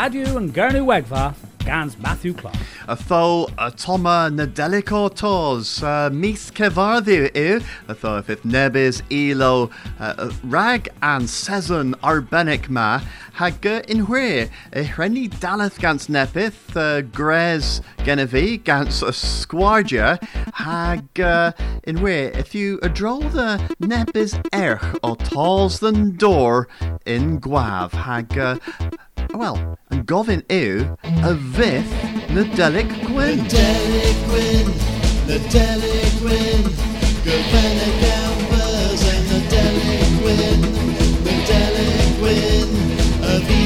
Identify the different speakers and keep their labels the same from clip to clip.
Speaker 1: Radio and Gernu Wegva, Gans Matthew Clark.
Speaker 2: A tho a toma na delicotos uh, mis cevardi yw a if if nebis uh, rag and season arbenic ma hag in hwe e hrenni dalath gans nepith uh, gres genevi gans a squardia hag uh, in hwe if you a draw the nebis erch o talls than door in gwav hag uh, Wel, yn gofyn yw y fydd Nadelic Gwyn.
Speaker 3: Nadelic Gwyn, Nadelic Gwyn, Gyfenna Gambers and Nadelic Gwyn, Nadelic Gwyn, y fi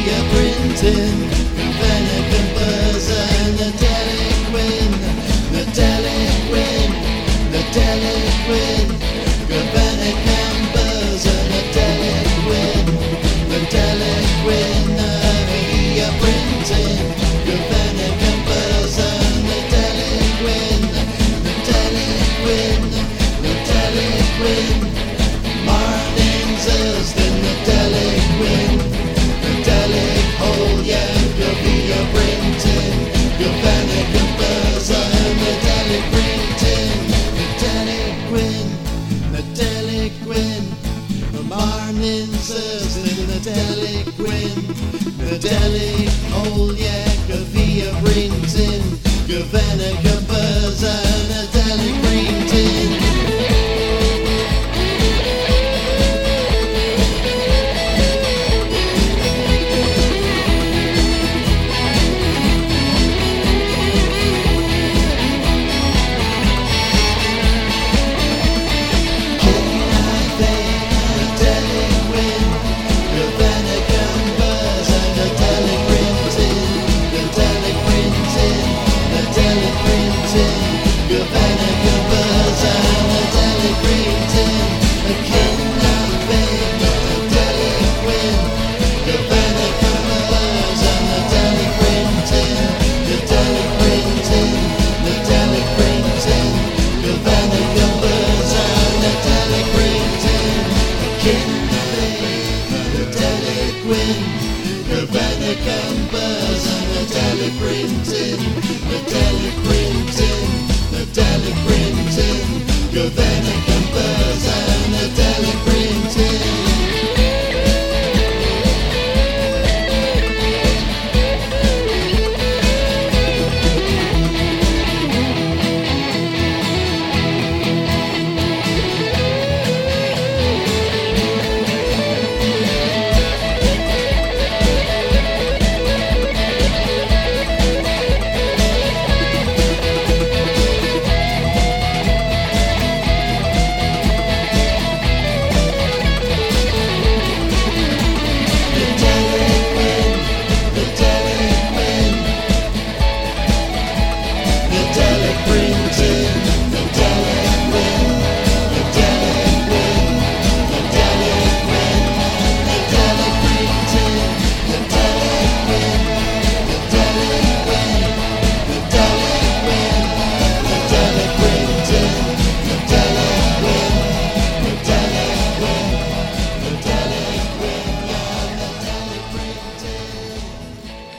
Speaker 3: Gyfenna Gambers and Gwyn, Nadelic Gwyn, Nadelic Gwyn,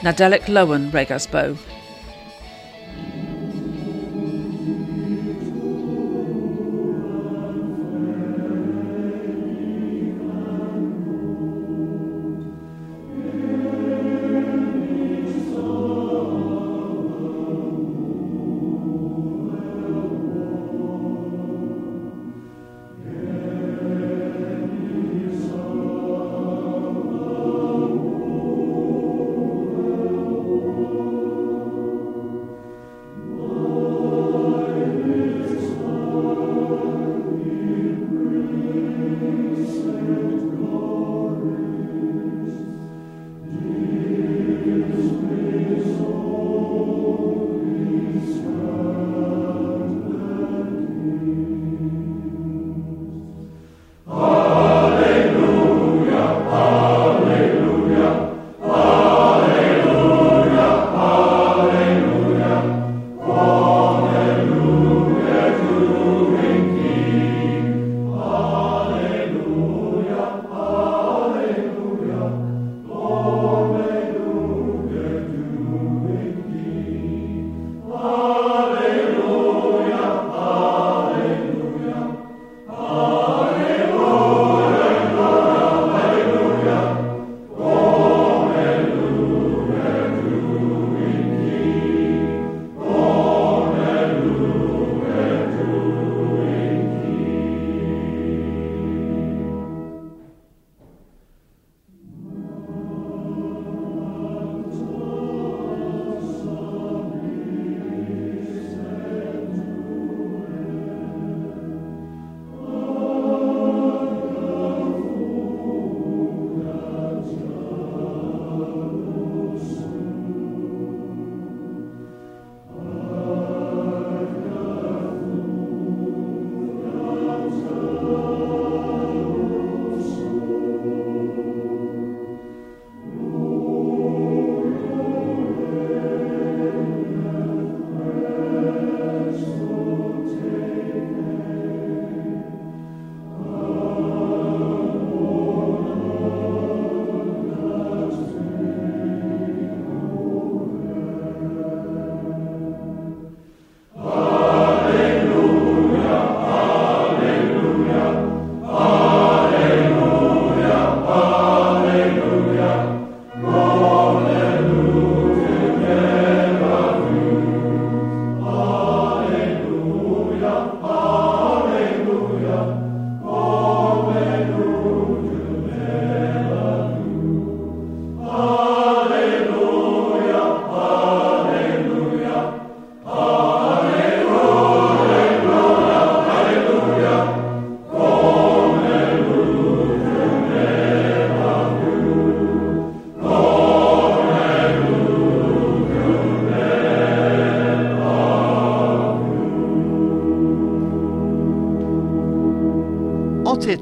Speaker 3: Nadelic
Speaker 4: Lowen Regas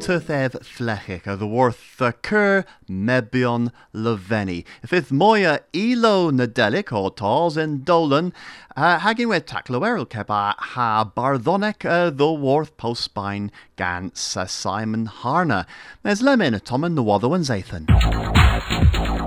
Speaker 3: tuth ev flechig a the worth the mebion leveni. If ith moya elo nadelic or tals in dolan, hagin we taklo eril keba ha barthonic uh, the worth postspine gan sa Simon Harna. There's lemon a toman the watho and zathan.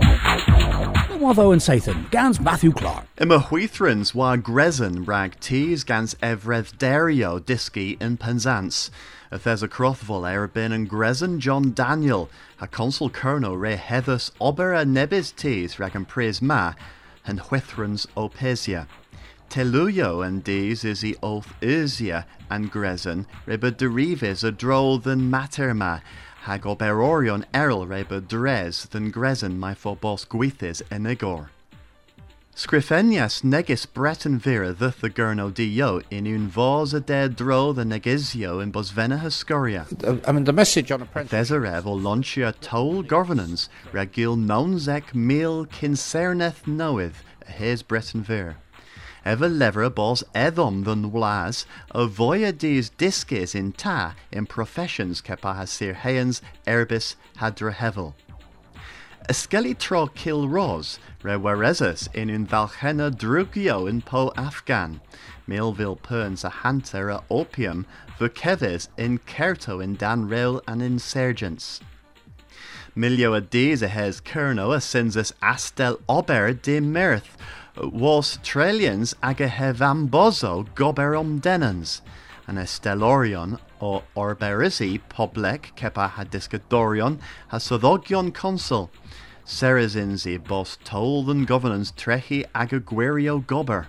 Speaker 1: Watho and Sathan, Gans Matthew Clark.
Speaker 3: Ima huithrins wa grezin rag tees gans evreth dario diski in Penzance. If there's a crothvol erbin and grezin John Daniel, a consul colonel re hethus obera nebis tees rag and pris ma, and huithrins opesia. Teluyo and these is the oath Usia and grezin, reba derives a droll than materma, hag oberorion eril reba dres than grezin my phobos guithis enigor. Scrifenias negis breton vira the the gurno dio in un vos a de dro the negizio in bosvena Hescoria.
Speaker 5: I mean, the message on apprentice.
Speaker 3: Thesarev or launchia toll governance regil nonzec mil kincerneth knoweth his breton vir. Ever lever bos edom than was, avoya dis disces in ta in professions kepa sir heans erbis hadra hevel. Tro kill ros, re werezus in un valchena drugio in po Afghan, Milville perns a hunter a opium, vukeves in kerto in dan rail and insurgents. Milio a des a hes kerno a census astel ober de mirth, was trillions ag a hevambozo goberom denens, and a stellorion o orberisi poblek kepa hadiscadorion ha sodogion consul, Serezinzi bos toll than governance trechi ag a guerio gober.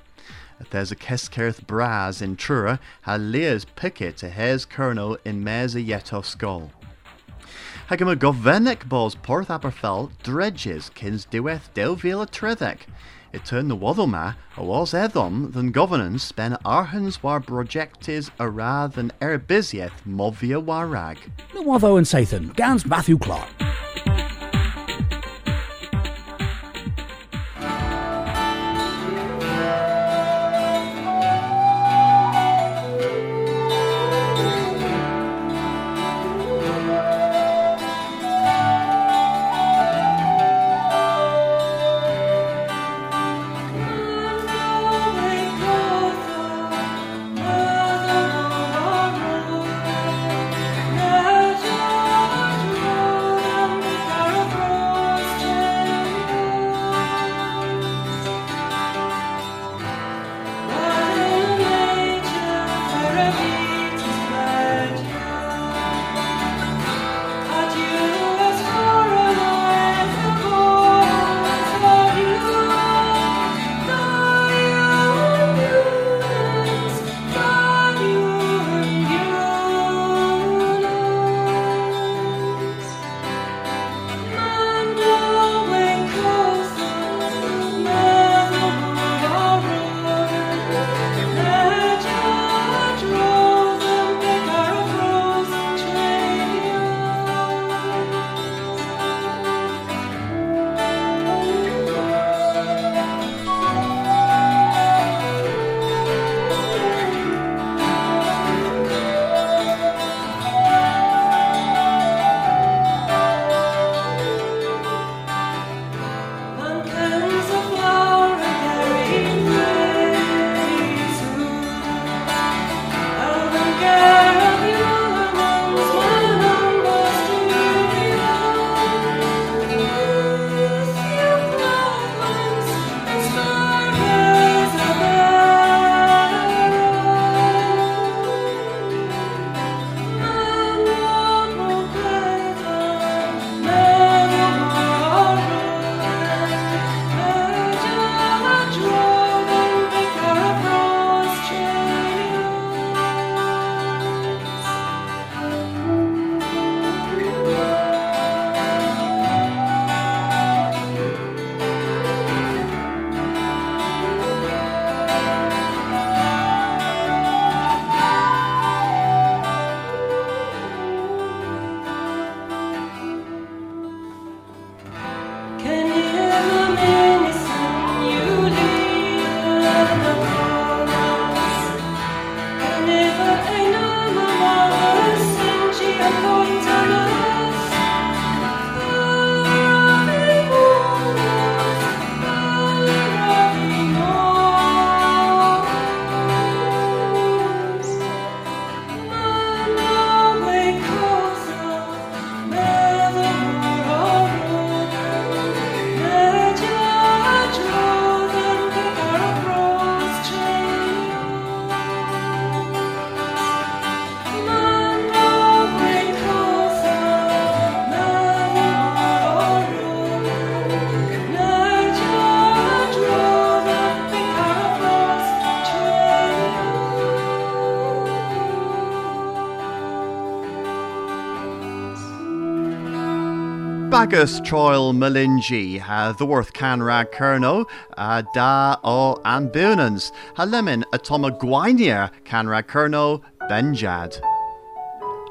Speaker 3: There's a keskerth braz in Trura, ha leas picket a hes kerno in mes a yeto skull. Hagam a govenek bos porth dredges kins diweth delvila trethek. It turned the wadoma a was edom than governance spen arhans war projectis ara than erbizieth movia warag.
Speaker 1: The Watho and Sathan, Gans Matthew Clark.
Speaker 6: agus troil melingí the worth canra Curno a dá ó an bunans, ha lemin a canra benjad.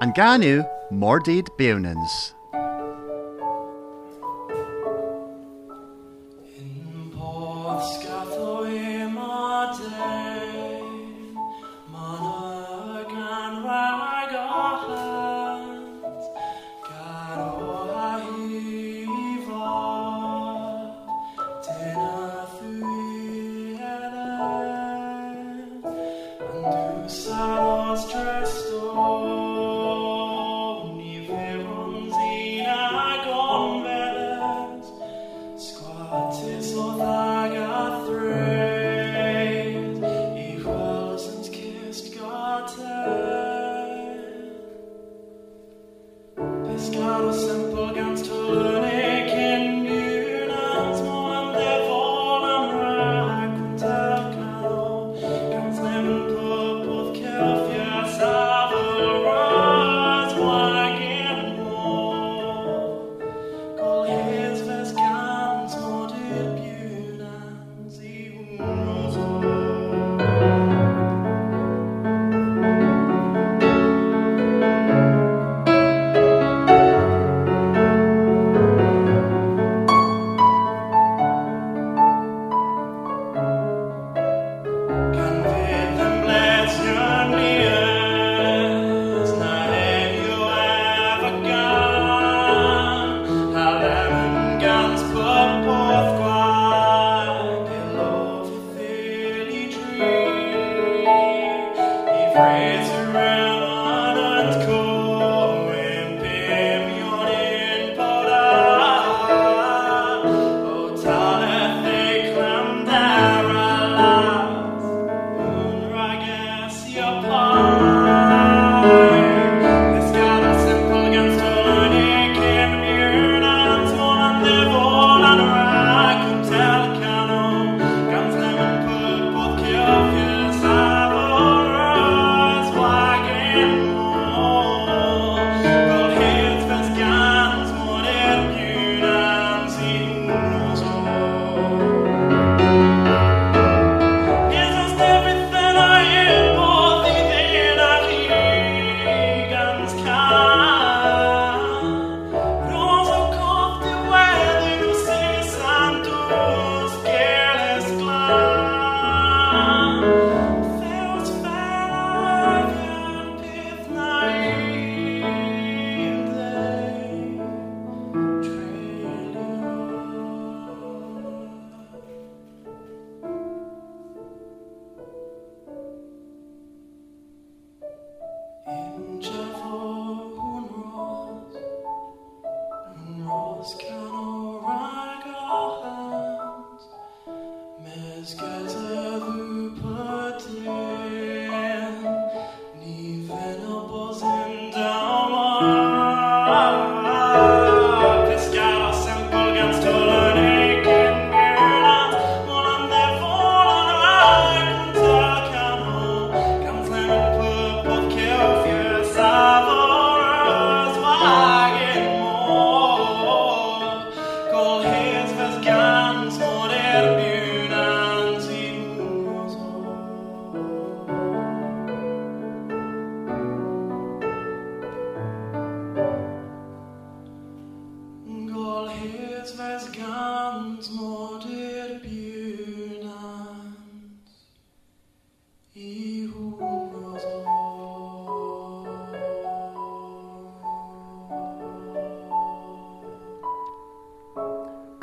Speaker 6: An ganú mordid bunans.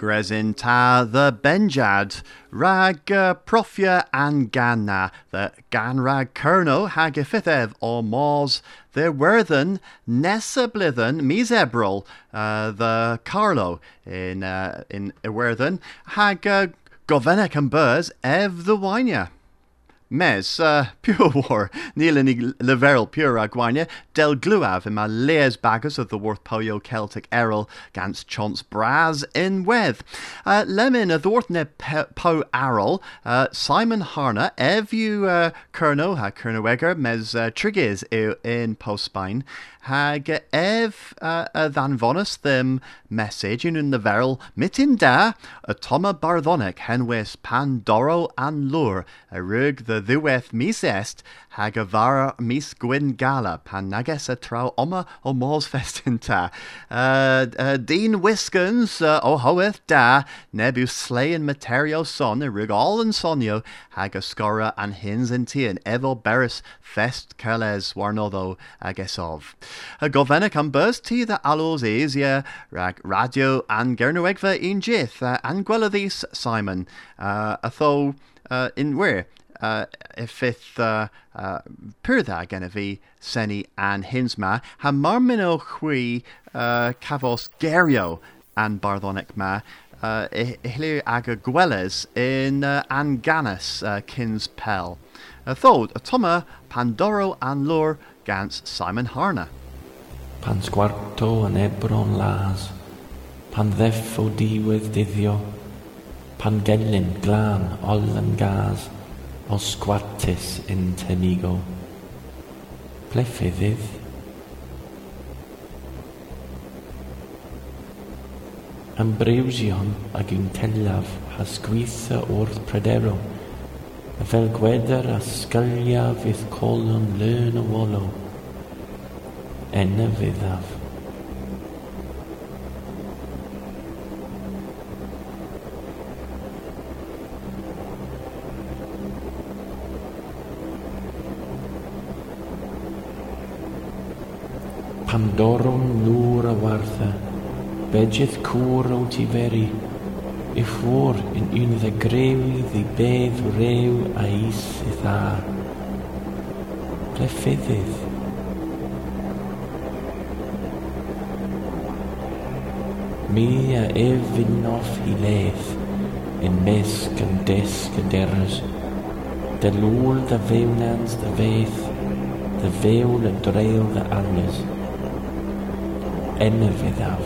Speaker 6: Grezin Ta, the Benjad, Rag uh, Profia and Ganna, the Ganrag Kerno, Hagifithev or Mors, the Werthen, Nesablithen, Misebril, uh, the Carlo. In uh, in Werthen, Hag uh, Govenek and Burs Ev the Winer.
Speaker 3: Mes, uh, pure war, níl in leveril pure a gwaine, del gluav in my leas baggers of the worth poyo Celtic errol gans chance braz in weth. Uh, lemon a thort ne po arrol, uh, Simon Harna, ev you uh, kerno ha kernoweger mes uh, trigges in postspine, hag ev uh, than vonus them message in the veril mitin da a toma barthonic henwes pandoro an lure a the ddueth mis est hag a vara mis gwyn gala pan nages a trau oma o mors festinta uh, uh, Dean uh, o hoeth da slay and materio son rug all and sonio hag a scora an hins in tian evo beris fest keles warnodo of a govenic am bus ti the alos asia rag radio an gernowegva in jith uh, an Simon. Uh, a tho uh, in where uh, it uh, uh, pyrda gen fi seni an hinsma ha chwi uh, cafos gerio an barddonic ma uh, ihlu ag a gweles in uh, an ganas uh, kins pel. A thod a toma Pandoro an lure gans Simon Harna.
Speaker 7: Pan sgwarto yn ebron las, pan ddeff o diwedd dyddio, pan gelyn glân ol yn gas, osquatis in tenigo, plefydd, Ambrewsion ag un tenlaf hasgwitha wrth pryderon, a fel gwedr a sgyliaf fydd colon lyn o wolo, en y fyddaf. pandorum a wartha, bedjeth cwr o tiferi, i ffwr yn un dda grewi ddi bedd rew a is i dda. Ble ffyddydd? Mi a efyn off i ledd, yn mesg yn desg y derys, dy lŵl dy fewnans dy fedd, dy fewn y dreul dy angys, yn y fyddaf.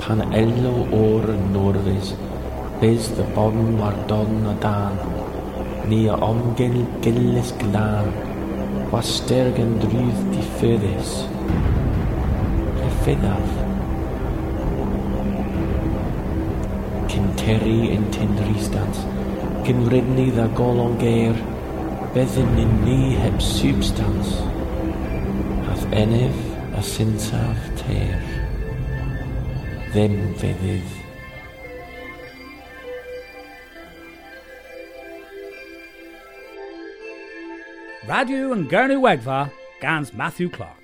Speaker 7: Pan elw o'r norfys, bys dy bon wardon o dan, ni o omgil gilis glan, waster gan drwydd diffyddus. Y ffyddaf. Teri yn tynristans, cyn rydni dda golon geir, byddyn yn ni heb substans. Hath enef a synsaf ter. Ddim feddydd.
Speaker 1: Radio and Gurney Wegva, Gans Matthew Clark.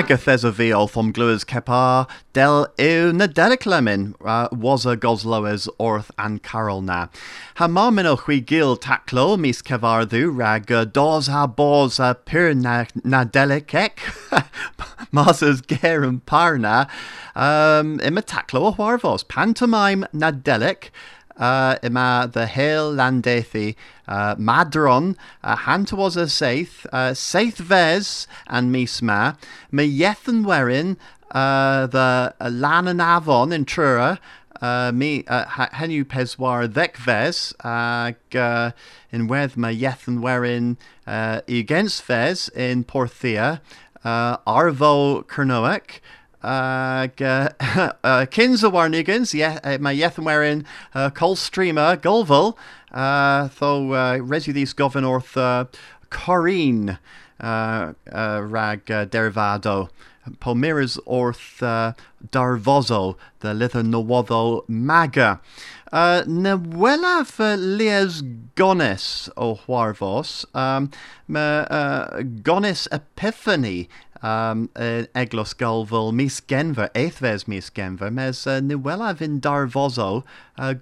Speaker 3: Rag a thesaviol from gluas kepa del ew na deliclemin uh, was a gosloes orth and carol na. Ha marmino hui gil taclo mis kevardu rag uh, dos ha bos uh, pur na, masas gerum parna um, ima taclo a warvos pantomime na delic uh, ima the hail landethi uh, madron uh, hanta was a saith uh, saith ves and me yethan werin uh, the uh, lanan avon in trura uh, me uh, henu peswar ves ag uh, in wedd me yethan werin uh, ves in porthia uh, ag uh, uh, kins a warnigans ye, uh, mae yethan werin uh, col streamer uh, tho uh, resi these govern orth uh, Corrine uh, uh, rag uh, derivado Palmeiras orth uh, Darvozo the lither maga uh, uh, lies gones o Huarvos um, me uh, gones epiphany um, uh, eglos galval mis genver eithves mis genver mes uh, Nawelaf in Darvozo uh,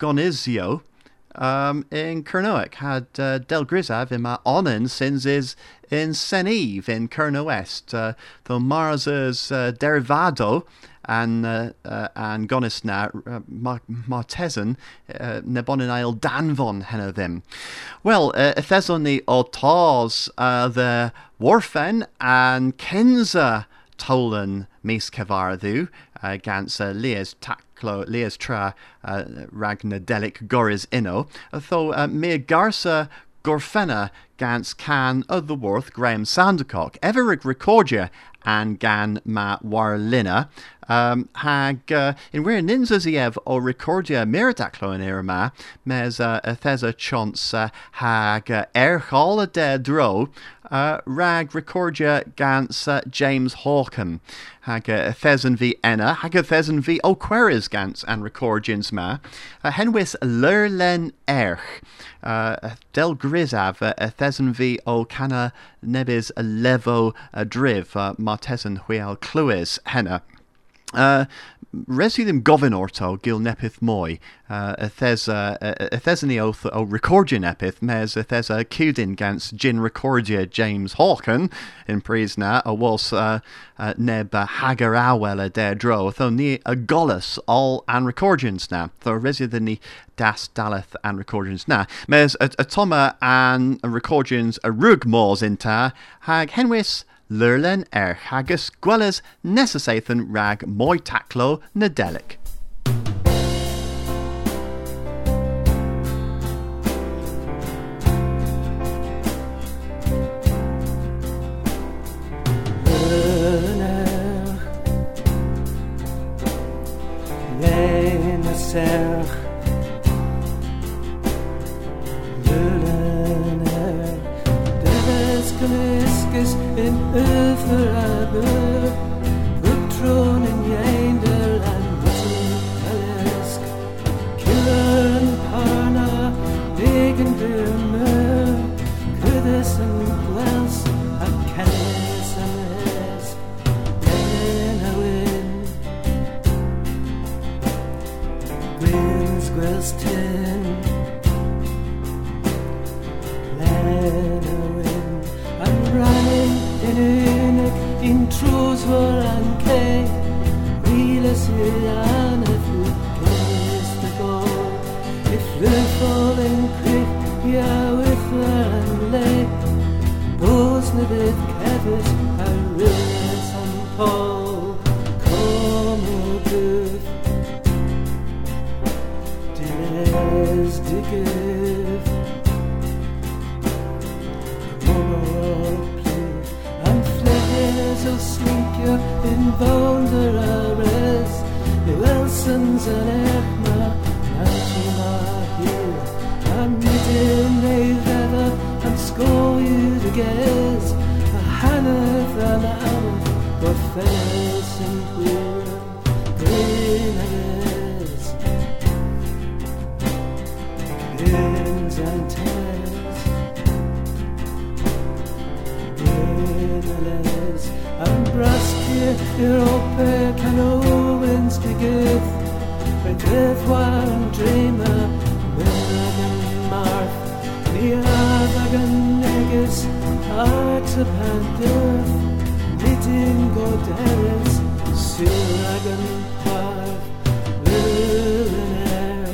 Speaker 3: um, in Kernoek had uh, Del Grisav in my onen since is in Seneve in Kernoest. Uh, the Mars's uh, Derivado and uh, uh, and Gonisna uh, Mar- Martesan uh, Nebonin Isle Danvon henna them. Well, uh, Thesony Otos uh, the Warfen and Kenza Tolan mis Kevardu uh, gans uh, Lias Taklo Lias Tra uh, Ragnadelic Goris Inno, though uh, mere Garsa Gorfena gans can of the worth Graham Sandercock, Everig Recordia and gan ma warlina. Um, hag uh, in where ninzas iev o recordia miradaclo in irma mes uh, athesa chance uh, hag uh, erchal a de dro uh, rag recordia gans uh, James Hawken. Hag uh, Thesen v enna hag a Thesen v O'Queris gans and recordians ma uh, henwis lurlen erch. Uh, del grisav uh, Thesen v o cana nebis levo a driv uh, martesen huel cluis henna uh, Resi ddim gofyn orto gil nepith moi, uh, ythes, uh, yn o recordian epith, mes ythes a cudin gans gin recordia James Hawken in pris na, a was uh, uh, neb uh, hagar awel a dro, tho ni a golus all an recordians na, tho resi ddyn ni das daleth an recordians na, mes a, a toma an recordians a rug mors inta, hag henwis Lurlen er gwellas necessathan rag moi taclo nadelic.
Speaker 8: Falling with and lay Those nibid kevis I ris and Paul Come good Des de give. And flares of slinker in Boulder The Wilsons and Edna I'm knitting a feather and score you to guess. A Hannah fell out the fence and queer greenness Pins and tennis Greenness and brasque Europe can Owens to give a death one dreamer American marth Niavagan negus Art upon death Knitting goderes Siragan parth Lillenair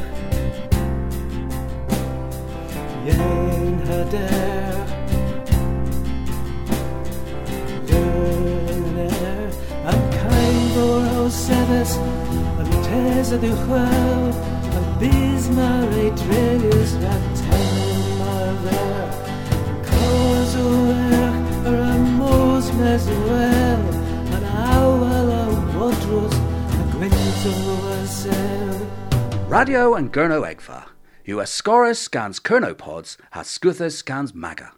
Speaker 8: Yen hader. Lillenair Am kain vor seves Am tesa du chwel Am bismar e dregus Ratel marver Cos o erch Ar am mos mes wel An awel a A a
Speaker 1: Radio and Gurno Egfa. Who Ascorus scans Kernopods has Scuthus scans Maga.